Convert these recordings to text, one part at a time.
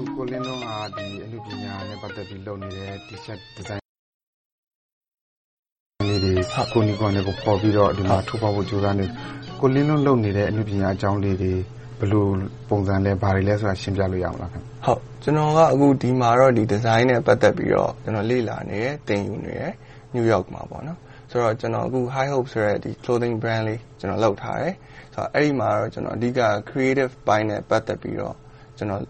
အခုကိုလင်းလုံးကဒီအမှုပညာနဲ့ ပတ်သက်ပြီး လုပ်နေတဲ့ T-shirt design လေးတွေ ကိုနီကွန်နဲ့ပေါ်ပြီးတော့ ဒီမှာထိုးဖောက်ဖို့ ကြိုးစားနေကိုလင်းလုံးလုပ်နေတဲ့အမှုပညာအကြောင်းလေးတွေ ဘယ်လိုပုံစံလဲ ဘာတွေလဲဆိုတာရှင်းပြလို့ရမလားခင်ဟုတ်ကျွန်တော်က အခု ဒီမှာတော့ဒီ design နဲ့ ပတ်သက်ပြီးတော့ကျွန်တော်လေ့လာနေတယ် သင်ယူနေတယ် New York မှာပေါ့နော်ဆိုတော့ ကျွန်တော် အခု High Hope ဆိုတဲ့ဒီ clothing brand လေးကျွန်တော်လုပ်ထားတယ်ဆိုတော့အဲ့ဒီမှာတော့ကျွန်တော်အဓိက creative ဘိုင်းနဲ့ ပတ်သက်ပြီးတော့ကျွန်တော်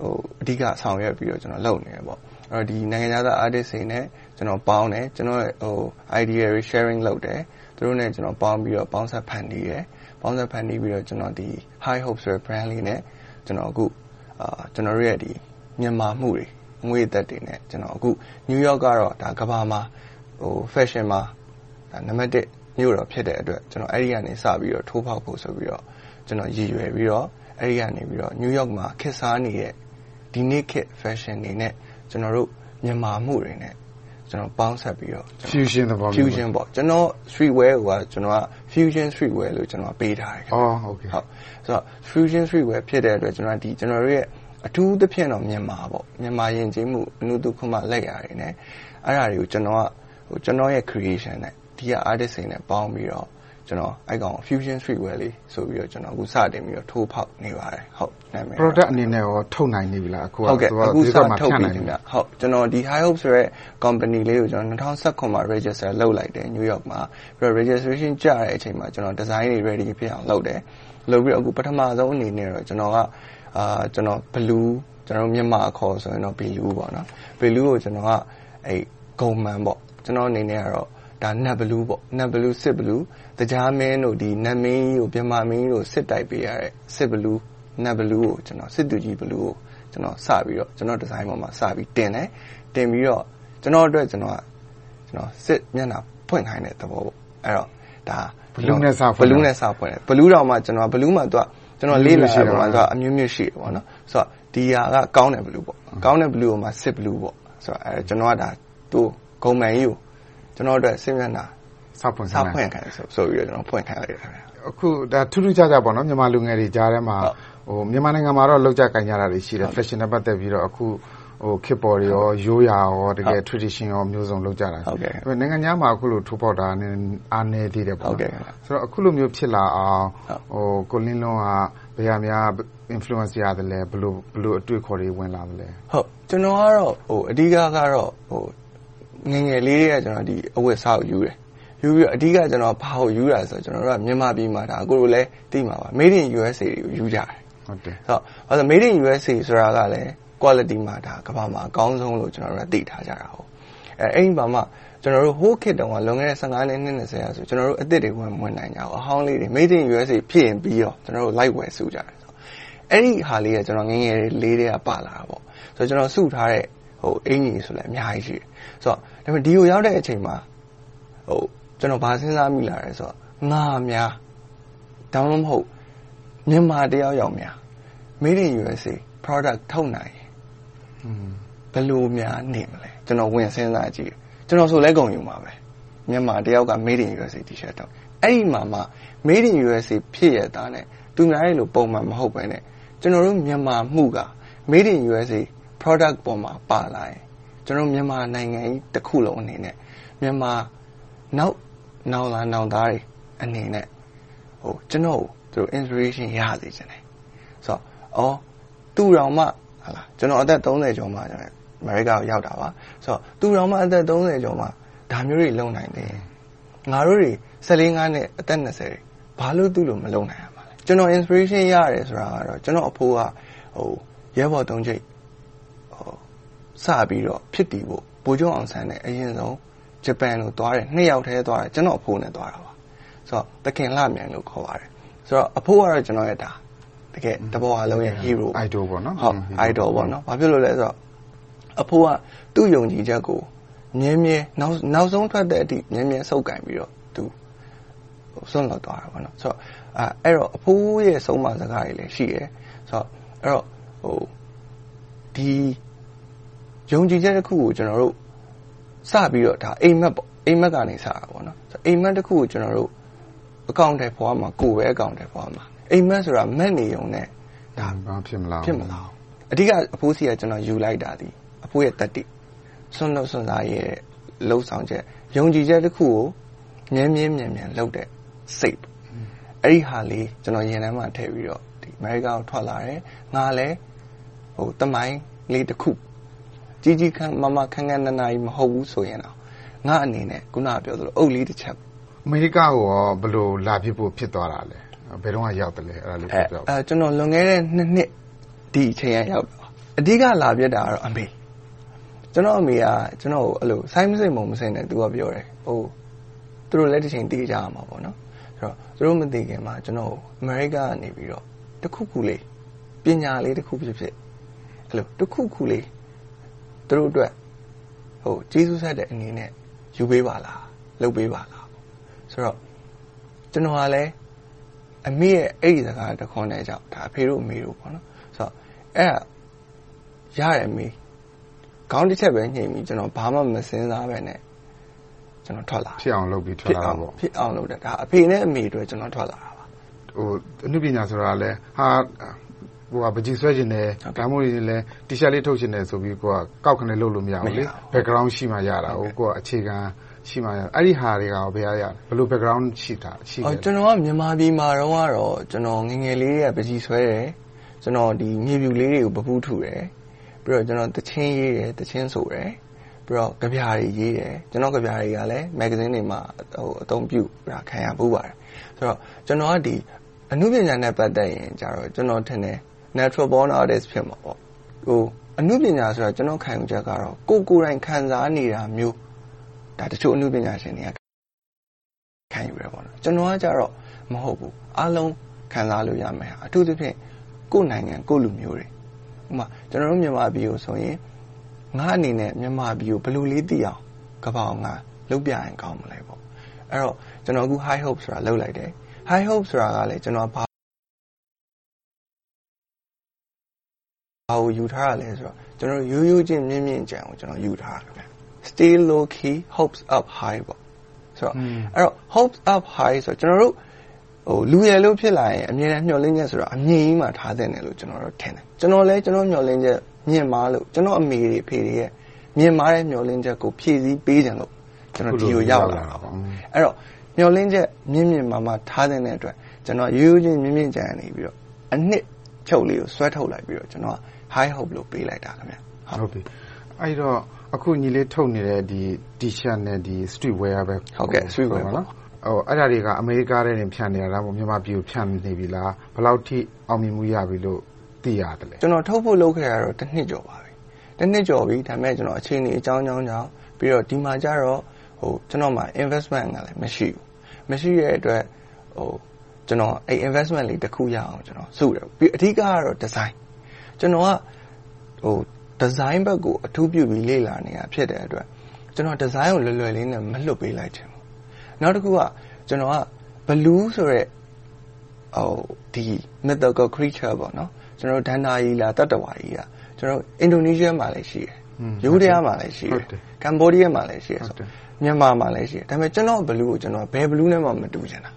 ဟိုဟိုအဓိကဆောင်ရွက်ပြီးတော့ကျွန်တော်လုပ်နေတယ်ပေါ့အဲ့တော့ဒီနိုင်ငံခြားသား artist တွေနဲ့ကျွန်တော်ပေါင်းတယ်ကျွန်တော်ဟို idea sharing လုပ်တယ်သူတို့နဲ့ကျွန်တော်ပေါင်းပြီးတော့ပေါင်းဆက်ဖန်တီးတယ်ပေါင်းဆက်ဖန်တီးပြီးတော့ကျွန်တော်ဒီ High Hope ဆိုတဲ့ brand လေးနဲ့ကျွန်တော်အခုအာကျွန်တော်ရဲ့ဒီမြန်မာမှုတွေငွေသက်တွေနဲ့ကျွန်တော်အခု New York ကတော့ဒါကဘာမှာဟို fashion မှာဒါနံပါတ်1မြို့တော်ဖြစ်တဲ့အတွက်ကျွန်တော်အဲ့ဒီကနေစပြီးတော့ထိုးဖောက်ဖို့ဆိုပြီးတော့ကျွန်တော်ရည်ရွယ်ပြီးတော့အဲ့ဒီကနေပြီးတော့ New York မှာခေတ်စားနေတဲ့ ဒီနေ့ခေတ် fashion တွေနဲ့ကျွန်တော်တို့မြန်မာမှုတွေနဲ့ကျွန်တော်ပေါင်းဆက်ပြီးတော့ fusion သဘောမျိုး fusion ပေါ့ကျွန်တော် street wear ကကျွန်တော်က fusion street wear လို့ကျွန်တော်ပေးထားတယ်အော်ဟုတ်ကဲ့ဟုတ်ဆိုတော့ fusion street wear ဖြစ်တဲ့အတွက်ကျွန်တော်ဒီကျွန်တော်ရဲ့အထူးသဖြင့်တော့မြန်မာပေါ့မြန်မာယဉ်ကျေးမှုအနုတုခမလက်ရာတွေနဲ့အဲ့ဒါတွေကိုကျွန်တော်ကဟိုကျွန်တော်ရဲ့ creation နဲ့ဒီက artist တွေနဲ့ပေါင်းပြီးတော့ ကျွန်တော်အဲ့ကောင် fusion streetwear လေးဆိုပြီးတော့ကျွန်တော်အခုစတင်ပြီးတော့ထိုးဖောက်နေပါတယ်ဟုတ်နာမည် product အနေနဲ့ရောထုတ်နိုင်နေပြီလားအခုကဟုတ်ကဲ့အခုစထုတ်ပြီးပြီဟုတ်ကျွန်တော်ဒီ high hope ဆိုရဲ company လေးကိုကျွန်တော်2019မှာ register လုပ်လိုက်တယ် New York မှာပြီးတော့ registration ကြတဲ့အချိန်မှာကျွန်တော် design တွေ ready ဖြစ်အောင်လုပ်တယ်လုပ်ပြီးတော့အခုပထမဆုံးအနေနဲ့တော့ကျွန်တော်ကအာကျွန်တော် blue ကျွန်တော်မြန်မာအခေါ်ဆိုရင်တော့ blue ပေါ့နော် blue ကိုကျွန်တော်ကအဲ့ဂုံမှန်ပေါ့ကျွန်တော်အနေနဲ့ကတော့ ဒါနတ်ဘလူးပေါ့နတ်ဘလူးစစ်ဘလူးတရားမင်းတို့ဒီနတ်မင်းကြီးကိုပြမမင်းကြီးကိုစစ်တိုက်ပေးရတဲ့စစ်ဘလူးနတ်ဘလူးကိုကျွန်တော်စစ်သူကြီးဘလူးကိုကျွန်တော်စပြီးတော့ကျွန်တော်ဒီဇိုင်းပေါ်မှာစပြီးတင်တယ်တင်ပြီးတော့ကျွန်တော်အတွက်ကျွန်တော်ကကျွန်တော်စစ်မျက်နှာဖွင့်ခိုင်းတဲ့သဘောပေါ့အဲ့တော့ဒါဘလူးနဲ့စဖွင့်ဘလူးနဲ့စဖွင့်တယ်ဘလူးတော်မှာကျွန်တော်ဘလူးမှာသူကကျွန်တော်လေးလာတယ်ပေါ့ဆိုတော့အမျိုးမျိုးရှိတယ်ပေါ့နော်ဆိုတော့ဒီဟာကကောင်းတယ်ဘလူးပေါ့ကောင်းတဲ့ဘလူးကိုမှစစ်ဘလူးပေါ့ဆိုတော့အဲကျွန်တော်ကဒါသူ့ဂုံမှန်ကြီးကို ကျွန်တော်အတွက်စစ်မျက်နှာစောက်ဖွင့်ခိုင်းစောက်ဖွင့်ခိုင်းဆိုဆိုပြီးတော့ကျွန်တော်ဖွင့်ခိုင်းလိုက်တယ်အခုဒါထူးထူးခြားခြားပေါ့နော်မြန်မာလူငယ်တွေကြားထဲမှာဟိုမြန်မာနိုင်ငံမှာတော့လောက်ကြကင်ကြတာတွေရှိတယ် fashion နဲ့ပတ်သက်ပြီးတော့အခုဟိုခေတ်ပေါ်တွေရောရိုးရာရောတကယ် tradition ရောမျိုးစုံလောက်ကြတာဟုတ်ကဲ့ဒါပေမဲ့နိုင်ငံခြားမှာအခုလိုထိုးပေါက်တာနည်းအားနည်းသေးတယ်ပေါ့ဟုတ်ကဲ့ဆိုတော့အခုလိုမျိုးဖြစ်လာအောင်ဟိုကိုလင်းလုံးကဘယ်ဟာများ influence ရတယ်လဲဘယ်လိုဘယ်လိုအတွေ့အခေါ်တွေဝင်လာမလဲဟုတ်ကျွန်တော်ကတော့ဟိုအဓိကကတော့ဟို ငငယ်လေးတွေကကျွန်တော်ဒီအဝတ်စားကိုယူတယ်ယူပြီးအဓိကကျွန်တော်ဘာကိုယူတာဆိုတော့ကျွန်တော်တို့ကမြန်မာပြည်မှာဒါကိုလိုလဲသိမှာပါ made in USA တွေကိုယူကြတယ်ဟုတ်တယ်ဆိုတော့ဘာလို့ made in USA ဆိုတာကလည်း quality မှာဒါကမ္ဘာမှာအကောင်းဆုံးလို့ကျွန်တော်တို့ကသိထားကြတာဟုတ်အဲအဲ့ဒီမှာမှကျွန်တော်တို့ဟိုးခေတ်တုန်းကလွန်ခဲ့တဲ့15နှစ်20ရာဆိုကျွန်တော်တို့အစ်စ်တွေဝင်ဝင်နိုင်ကြအောင်အဟောင်းလေးတွေ made in USA ဖြစ်ရင်ပြီးတော့ကျွန်တော်တို့ light wear စုကြတယ်ဆိုအဲ့ဒီဟာလေးကကျွန်တော်ငငယ်လေးတွေကပါလာတာပေါ့ဆိုတော့ကျွန်တော်စုထားတဲ့ ဟိုအင်ကြီးဆိုလည်းအများကြီးရှိတယ်ဆိုတော့ဒါပေမဲ့ဒီကိုရောက်တဲ့အချိန်မှာဟိုကျွန်တော်ဗာစဉ်းစားမိလာတယ်ဆိုတော့ငါများတောင်းလို့မဟုတ်မြန်မာတယောက်ယောက်များ made in USA product ထုတ်နိုင်ဘယ်လိုများနေမလဲကျွန်တော်ဝင်စဉ်းစားကြည့်ကျွန်တော်ဆိုလဲကုန်ယူမှာပဲမြန်မာတယောက်က made in USA t-shirt တော့အဲ့ဒီမှာမှ made in USA ဖြစ်ရတာနဲ့သူများရဲ့လိုပုံမှန်မဟုတ်ပဲနဲ့ကျွန်တော်တို့မြန်မာမှုက made in USA product ပေါ်မှာပါလာရင်ကျွန်တော်မြန်မာနိုင်ငံကြီးတစ်ခုလုံးအနေနဲ့မြန်မာနောက်နောင်လာနောင်သားတွေအနေနဲ့ဟိုကျွန်တော်တို့ inspiration ရစေချင်တယ်ဆိုတော့အော်သူ့တော်မှဟာလားကျွန်တော်အသက်30ကျော်မှကျွန်တော်အမေရိကကိုရောက်တာပါဆိုတော့သူ့တော်မှအသက်30ကျော်မှဒါမျိုးတွေလုံနိုင်တယ်ငါတို့တွေ14ငါးနဲ့အသက်20တွေဘာလို့သူ့လိုမလုံနိုင်ရမှာလဲကျွန်တော် inspiration ရတယ်ဆိုတာကတော့ကျွန်တော်အဖိုးကဟိုရဲဘော်တုံးချိတ်ဟို စပြီးတော့ဖြစ်တည်ဖို့ဘိုးကျောင်းအောင်ဆန်းနဲ့အရင်ဆုံးဂျပန်ကိုသွားတယ်နှစ်ယောက်တည်းသွားတယ်ကျွန်တော်အဖိုးနဲ့သွားတာပါဆိုတော့တခင်လှမြန်လို့ခေါ်ပါတယ်ဆိုတော့အဖိုးကတော့ကျွန်တော်ရဲ့ဒါတကယ်တဘောအလုံးရဲ့ hero idol ပေါ့နော်ဟုတ် idol ပေါ့နော်ဘာဖြစ်လို့လဲဆိုတော့အဖိုးကသူ့ယုံကြည်ချက်ကိုမြဲမြဲနောက်နောက်ဆုံးထွက်တဲ့အထိမြဲမြဲစုပ်ကင်ပြီးတော့သူဆွန့်လွတ်သွားတာပေါ့နော်ဆိုတော့အဲအဲ့တော့အဖိုးရဲ့ဆုံးမစကားတွေလည်းရှိတယ်ဆိုတော့အဲ့တော့ဟိုဒီ ယုံကြည်ချက်တစ်ခုကိုကျွန်တော်တို့စပြီးတော့ဒါအိမ်မက်ပေါ့အိမ်မက်ကနေစတာပေါ့နော်အိမ်မက်တစ်ခုကိုကျွန်တော်တို့အကောင့်ထဲပေါ်မှာကိုယ်ပဲအကောင့်ထဲပေါ်မှာအိမ်မက်ဆိုတာမက်နေုံနဲ့ဒါဘာဖြစ်မလားဖြစ်မလားအဓိကအဖိုးစီကကျွန်တော်ယူလိုက်တာဒီအဖိုးရဲ့တတိစွန့်လို့စွန့်စားရဲ့လှုပ်ဆောင်ချက်ယုံကြည်ချက်တစ်ခုကိုမြဲမြဲမြန်မြန်လုပ်တဲ့စိတ်အဲ့ဒီဟာလေးကျွန်တော်ရင်ထဲမှာထည့်ပြီးတော့ဒီအမေရိကန်ကိုထွက်လာတယ်ငါလည်းဟိုတမိုင်းလေးတစ်ခု ကြီးကြီးခန်းမမခန်းခန်းနာနာကြီးမဟုတ်ဘူးဆိုရင်တော့ငါအနေနဲ့ခုနကပြောသလိုအုပ်လေးတစ်ချက်အမေရိကကိုရောဘယ်လိုလာဖြစ်ဖို့ဖြစ်သွားတာလဲဘယ်တော့မှရောက်တယ်လဲအဲ့ဒါလေးအဲပြောပြပါအဲကျွန်တော်လွန်ခဲ့တဲ့နှစ်နှစ်ဒီအချိန်ရရောက်တော့အဓိကလာပြတာကတော့အမေကျွန်တော်အမေကကျွန်တော်ကိုအဲ့လိုဆိုင်းမစိမ်မုံမစိမ်နဲ့သူကပြောတယ်ဟိုသူတို့လည်းတစ်ချိန်တည်ကြရမှာပေါ့နော်အဲ့တော့သူတို့မတည်ခင်မှာကျွန်တော်အမေရိကကနေပြီးတော့တစ်ခုခုလေးပညာလေးတစ်ခုဖြစ်ဖြစ်အဲ့လိုတစ်ခုခုလေး သူတို့အတွက်ဟိုကျေးဇူးဆက်တဲ့အနေနဲ့ယူပေးပါလားလုပ်ပေးပါလားပေါ့ဆိုတော့ကျွန်တော်ကလည်းအမေရဲ့အဲ့ဒီစကားတစ်ခွန်းနဲ့ကြောင့်ဒါအဖေတို့အမေတို့ပေါ့နော်ဆိုတော့အဲ့ဒါရတယ်အမေခေါင်းတစ်ချက်ပဲညှိပြီးကျွန်တော်ဘာမှမစင်စားပဲနဲ့ကျွန်တော်ထွက်လာဖြစ်အောင်လုပ်ပြီးထွက်လာတာပေါ့ဖြစ်အောင်လုပ်တယ်ဒါအဖေနဲ့အမေတို့ကျွန်တော်ထွက်လာတာပါဟိုအနုပညာဆိုတာလဲဟာဟို ကပကြီးဆွဲခြင်းနဲ့ဒါမှမဟုတ်ရင်လဲတီရှပ်လေးထုတ်ခြင်းနဲ့ဆိုပြီးကိုကကောက်ခနဲ့လုပ်လို့မရဘူးလေ background ရှိမှရတာဟိုကိုကအခြေခံရှိမှရအဲ့ဒီဟာတွေကဘယ်ရရဘယ်လို background ရှိတာရှိအော်ခဲ့ကျွန်တော်ကမြန်မာပြည်မှာတော့ကတော့ကျွန်တော်ငယ်ငယ်လေးတွေကပကြီးဆွဲတယ်ကျွန်တော်ဒီမြေပြူလေးတွေကိုပပူးထူတယ်ပြီးတော့ကျွန်တော်တချင်းရေးတယ်တချင်းဆိုတယ်ပြီးတော့ကြပြားတွေရေးတယ်ကျွန်တော်ကြပြားတွေကလည်းမဂ္ဂဇင်းတွေမှာဟိုအသုံးပြုတာခံရပူးပါတယ်ဆိုတော့ကျွန်တော်ကဒီအမှုပညာနဲ့ပတ်သက်ရင်ကြတော့ကျွန်တော်ထင်တယ် natural born artist ဖြစ်မှာပေါ့ဟိုအမှုပညာဆိုတာကျွန်တော်ခံယူချက်ကတော့ကိုယ်ကိုယ်တိုင်ခံစားနေတာမျိုးဒါတချို့အမှုပညာရှင်တွေကခံယူရပါတော့ကျွန်တော်ကကြတော့မဟုတ်ဘူးအားလုံးခံစားလို့ရမယ်ဟာအထူးသဖြင့်ကိုယ့်နိုင်ငံကိုယ့်လူမျိုးတွေဥပမာကျွန်တော်တို့မြန်မာပြည်ကိုဆိုရင်ငါအနေနဲ့မြန်မာပြည်ကိုဘယ်လိုလေးသိအောင်ကပ္ပအောင်ငါလုပ်ပြရင်ကောင်းမလဲပေါ့အဲ့တော့ကျွန်တော်အခု high hope ဆိုတာလုပ်လိုက်တယ် high hope ဆိုတာကလည်းကျွန်တော်ဘာ ဘာကိုယူထားရလဲဆိုတော့ကျွန်တော်ရိုးရိုးချင်းမြင့်မြင့်ကြံကိုကျွန်တော်ယူထားတာခင်ဗျ stay low key hopes up high ပေါ့ဆိုတော့အဲ့တော့ hopes up high ဆိုတော့ကျွန်တော်တို့ဟိုလူရယ်လို့ဖြစ်လာရင်အမြဲတမ်းမျှော်လင့်ချက်ဆိုတော့အမြင့်ကြီးမှထားတဲ့တယ်လို့ကျွန်တော်တို့ထင်တယ်ကျွန်တော်လည်းကျွန်တော်မျှော်လင့်ချက်မြင့်မားလို့ကျွန်တော်အမေတွေအဖေတွေရဲ့မြင့်မားတဲ့မျှော်လင့်ချက်ကိုဖြည့်ဆည်းပေးကြလို့ကျွန်တော်ဒီကိုရောက်လာတာပေါ့အဲ့တော့မျှော်လင့်ချက်မြင့်မြင့်မားမားထားတဲ့အတွက်ကျွန်တော်ရိုးရိုးချင်းမြင့်မြင့်ကြံနေပြီးတော့အနှစ်ချုပ်လေးကိုဆွဲထုတ်လိုက်ပြီးတော့ကျွန်တော် high hope လို့ပေးလိုက်တာခင်ဗျဟုတ်ပြီအဲ့တော့အခုညီလေးထုတ်နေတဲ့ဒီ T-shirt နဲ့ဒီ street wear ပဲဟုတ်ကဲ့ street wear ပေါ့ဟိုအဲ့ဒါတွေကအမေရိကထဲတင်ဖြန့်နေတာလားမဟုတ်မြန်မာပြည်ကိုဖြန့်နေပြီလားဘယ်လောက်ထိအောင်မြင်မှုရပြီလို့သိရတယ်လဲကျွန်တော်ထုတ်ဖို့လုပ်ခဲ့ရတော့တစ်နှစ်ကျော်ပါပြီတစ်နှစ်ကျော်ပြီဒါပေမဲ့ကျွန်တော်အချိန်ကြီးအကြောင်းကြောင်းကြောင့်ပြီးတော့ဒီမှာကျတော့ဟိုကျွန်တော်မှာ investment ကလည်းမရှိဘူးမရှိတဲ့အတွက်ဟိုကျွန်တော်အဲ့ investment လေးတစ်ခုရအောင်ကျွန်တော်စုတယ်ပြီးအဓိကကတော့ design ကျွန်တော်ကဟို design ဘက်ကိုအထူးပြုပြီးလေ့လာနေတာဖြစ်တဲ့အတွက်ကျွန်တော် design ကိုလွယ်လွယ်လေးနဲ့မလွတ်ပေးလိုက်ချင်ဘူးနောက်တစ်ခုကကျွန်တော်က blue ဆိုရက်ဟိုဒီ mythical creature ပေါ့နော်ကျွန်တော်ဒန္တာကြီးလားတတ္တဝါကြီးလားကျွန်တော်အင်ဒိုနီးရှားမှာလည်းရှိတယ်ယူရီးယားမှာလည်းရှိတယ်ကမ်ဘောဒီးယားမှာလည်းရှိတယ်ဆိုမြန်မာမှာလည်းရှိတယ်ဒါပေမဲ့ကျွန်တော် blue ကိုကျွန်တော်ဘယ် blue နဲ့မှမတူချင်တာ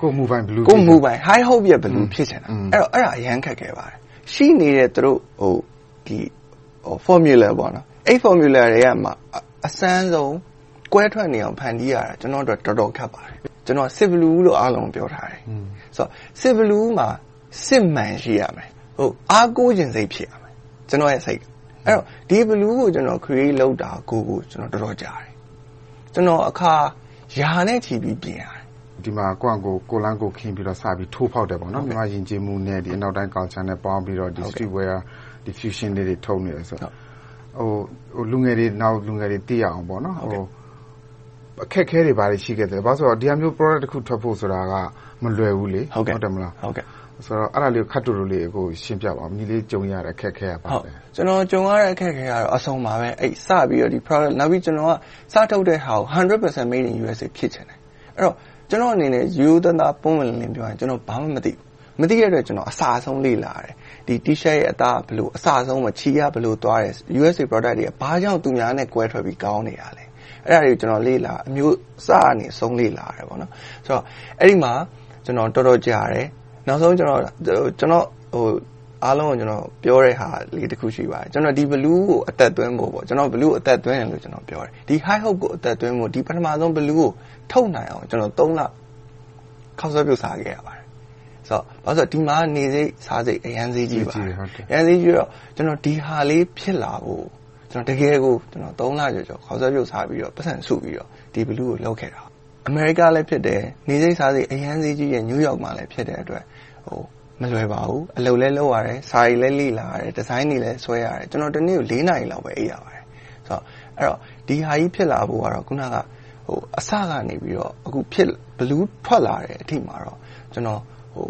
ကိုမူပိုင် blue ကိုမူပိုင် high hope ရဲ့ blue ဖြစ်ချင်တာအဲ့တော့အဲ့ဒါအရန်ခက်ခဲပါတယ် ရှိနေတဲ့သူတို့ဟိုဒီဟို formula ပေါ့နော်အဲ့ formula တွေကမှအစမ်းဆုံးကွဲထွက်နေအောင်ဖန်တီးရတာကျွန်တော်တို့တော်တော်ခက်ပါတယ်ကျွန်တော် civil blue လို့အားလုံးပြောထားတယ်ဆိုတော့ civil blue မှာစစ်မှန်ရှိရမယ်ဟိုအားကိုးခြင်းစိတ်ဖြစ်ရမယ်ကျွန်တော်ရဲ့စိတ်အဲ့တော့ဒီ blue ကိုကျွန်တော် create လုပ်တာကိုကိုကျွန်တော်တော်တော်ကြားတယ်ကျွန်တော်အခါယာနဲ့ချီပြီးပြင်ရတယ် ဒီမှာကိုယ့်အကိုကိုလန်းကိုခင်းပြီးတော့စပြီးထိုးဖောက်တယ်ပေါ့နော်မြန်မာယဉ်ကျေးမှုနဲ့ဒီအနောက်တိုင်း culture နဲ့ပေါင်းပြီးတော့ဒီ street wear diffusion လေးတွေထုတ်နေတယ်ဆိုတော့ဟိုဟိုလူငယ်တွေနောက်လူငယ်တွေသိရအောင်ပေါ့နော်ဟိုအခက်ခဲတွေဘာတွေရှိခဲ့တယ်ဘာလို့ဆိုတော့ဒီအမျိုး product တစ်ခုထွက်ဖို့ဆိုတာကမလွယ်ဘူးလေဟုတ်ကဲ့တယ်မလားဟုတ်ကဲ့ဆိုတော့အဲ့ဒါလေးကိုခတ်တူတူလေးကိုရှင်းပြပါဦးညီလေးကြုံရတဲ့အခက်ခဲရပါဟုတ်တယ်ကျွန်တော်ကြုံရတဲ့အခက်အခဲကတော့အဆုံးပါပဲအဲ့စပြီးတော့ဒီ product နောက်ပြီးကျွန်တော်ကစထုတ်တဲ့ဟာကို100% made in USA ဖြစ်ချင်တယ်အဲ့တော့ ကျွန်တော်အနေနဲ့ယူသနာပုံမှန်လင်းပြောရင်ကျွန်တော်ဘာမှမသိဘူးမသိရတဲ့အတွက်ကျွန်တော်အစာဆုံးလေ့လာတယ်ဒီ T-shirt ရဲ့အသားဘလို့အစာဆုံးမချီရဘလို့သွားတယ် USA product တွေကဘာကြောင့်သူများနဲ့ကွဲထွက်ပြီးကောင်းနေတာလဲအဲ့ဒါတွေကိုကျွန်တော်လေ့လာအမျိုးစအနေဆုံးလေ့လာရတယ်ပေါ့နော်ဆိုတော့အဲ့ဒီမှာကျွန်တော်တော်တော်ကြာတယ်နောက်ဆုံးကျွန်တော်ကျွန်တော်ဟို အားလုံးကိုကျွန်တော်ပြောတဲ့ဟာလေးတစ်ခုရှိပါတယ်ကျွန်တော်ဒီ blue ကိုအသက်သွင်းဖို့ပေါ့ကျွန်တော် blue အသက်သွင်းတယ်လို့ကျွန်တော်ပြောတယ်ဒီ high hope ကိုအသက်သွင်းဖို့ဒီပထမဆုံး blue ကိုထုတ်နိုင်အောင်ကျွန်တော်3လခောက်ဆွဲပြုတ်စားခဲ့ရပါတယ်ဆိုတော့ဘာလို့ဆိုဒီမှာနေစိစားစိအရန်စည်းကြီးပါအရန်စည်းကြီးတော့ကျွန်တော်ဒီဟာလေးဖြစ်လာဖို့ကျွန်တော်တကယ်ကိုကျွန်တော်3လကျော်ကျော်ခောက်ဆွဲပြုတ်စားပြီးတော့ပတ်စံစုပြီးတော့ဒီ blue ကိုလုပ်ခဲ့တာအမေရိကလည်းဖြစ်တယ်နေစိစားစိအရန်စည်းကြီးရဲ့နယူးယောက်မှာလည်းဖြစ်တဲ့အတွက်ဟို မလွယ်ပါဘူးအလုပ်လဲလုပ်ရတယ်စာရီလဲလေ့လာရတယ်ဒီဇိုင်းတွေလဲဆွဲရတယ်ကျွန်တော်တနေ့ကို၄နာရီလောက်ပဲအိပ်ရပါတယ်ဆိုတော့အဲ့တော့ဒီဟာကြီးဖြစ်လာဖို့ကတော့ခုနကဟိုအစကနေပြီးတော့အခုဖြစ်ဘလူးထွက်လာတဲ့အထိမှာတော့ကျွန်တော်ဟို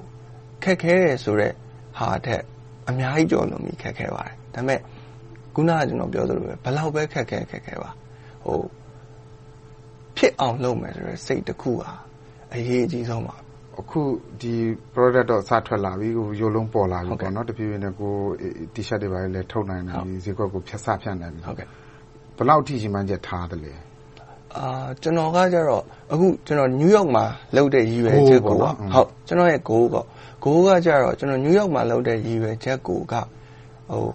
ခက်ခဲတယ်ဆိုတော့ဟာထက်အများကြီးကြော်လွန်ပြီးခက်ခဲပါတယ်ဒါပေမဲ့ခုနကကျွန်တော်ပြောသလိုပဲဘလောက်ပဲခက်ခဲခက်ခဲပါဟိုဖြစ်အောင်လုပ်မယ်ဆိုရယ်စိတ်တစ်ခုဟာအရေးအကြီးဆုံးပါ အခုဒီ product တော့စထွက်လာပြီကိုရိုးလုံးပေါ်လာပြီပေါ့နော်တဖြည်းဖြည်းနဲ့ကို T-shirt တွေပါလေထုတ်နိုင်တယ်ဈေးကွက်ကိုဖြတ်ဆဖြတ်နိုင်ပြီဟုတ်ကဲ့ဘယ်လောက်ထိရှိမှန်းချက်ထားတယ်လဲအာကျွန်တော်ကကြတော့အခုကျွန်တော်နယူးယောက်မှာလုပ်တဲ့ရည်ရွယ်ချက်ကိုဟုတ်ကျွန်တော်ရဲ့ goal က goal ကကြတော့ကျွန်တော်နယူးယောက်မှာလုပ်တဲ့ရည်ရွယ်ချက်ကိုကဟို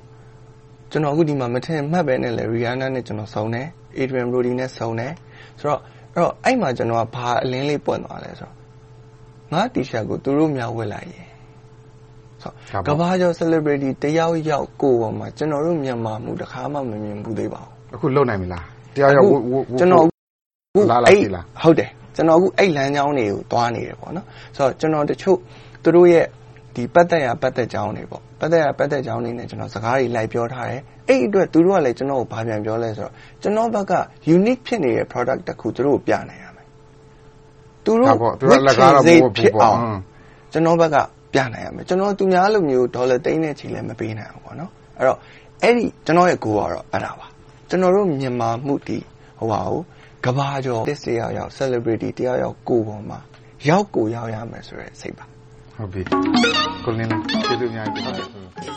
ကျွန်တော်အခုဒီမှာမထင်မှတ်ပဲနဲ့လေ Rihanna နဲ့ကျွန်တော်စုံတယ် Adrian Brody နဲ့စုံတယ်ဆိုတော့အဲ့တော့အဲ့မှာကျွန်တော်ကဘာအလင်းလေးပွင့်သွားလဲဆိုတော့ ငါတီရှပ်ကိုသူတို့များဝတ်လိုက်ရင်ဆိုကဘာကျော် celebrity တယောက်ယောက်ကိုပေါ်မှာကျွန်တော်တို့မြန်မာမှုတစ်ခါမှမမြင်ဘူးသေးပါဘူးအခုလုံနိုင်ပြီလားတယောက်ယောက်ကျွန်တော်အခုလာလာပြီလားဟုတ်တယ်ကျွန်တော်အခုအဲ့လမ်းကြောင်းတွေကိုသွားနေတယ်ပေါ့နော်ဆိုတော့ကျွန်တော်တချို့သူတို့ရဲ့ဒီပတ်သက်ရပတ်သက်ကြောင်းတွေပေါ့ပတ်သက်ရပတ်သက်ကြောင်းတွေနဲ့ကျွန်တော်စကားတွေလိုက်ပြောထားတယ်အဲ့အတွက်သူတို့ကလည်းကျွန်တော်ကိုဘာပြန်ပြောလဲဆိုတော့ကျွန်တော်ဘက်က unique ဖြစ်နေတဲ့ product တစ်ခုသူတို့ကိုပြနိုင်ရ သူတို့သူတို့လက်ကားတော့ပို့ဖြစ်အောင်ကျွန်တော်ဘက်ကပြနိုင်ရမယ်ကျွန်တော်သူများလိုမျိုးဒေါ်လာသိန်းနဲ့ချီလည်းမပေးနိုင်ဘူးပေါ့နော်အဲ့တော့အဲ့ဒီကျွန်တော်ရဲ့ goal ကတော့အဲ့ဒါပါကျွန်တော်တို့မြန်မာမှုတီဟိုပါဘူးကဘာကျော်တစ်စရာရောက် celebrity တယောက်ယောက်ကိုပေါ်မှာရောက်ကိုရောက်ရမယ်ဆိုရဲစိတ်ပါဟုတ်ပြီကိုလင်းကျေးဇူးအများကြီးဟုတ်ကဲ့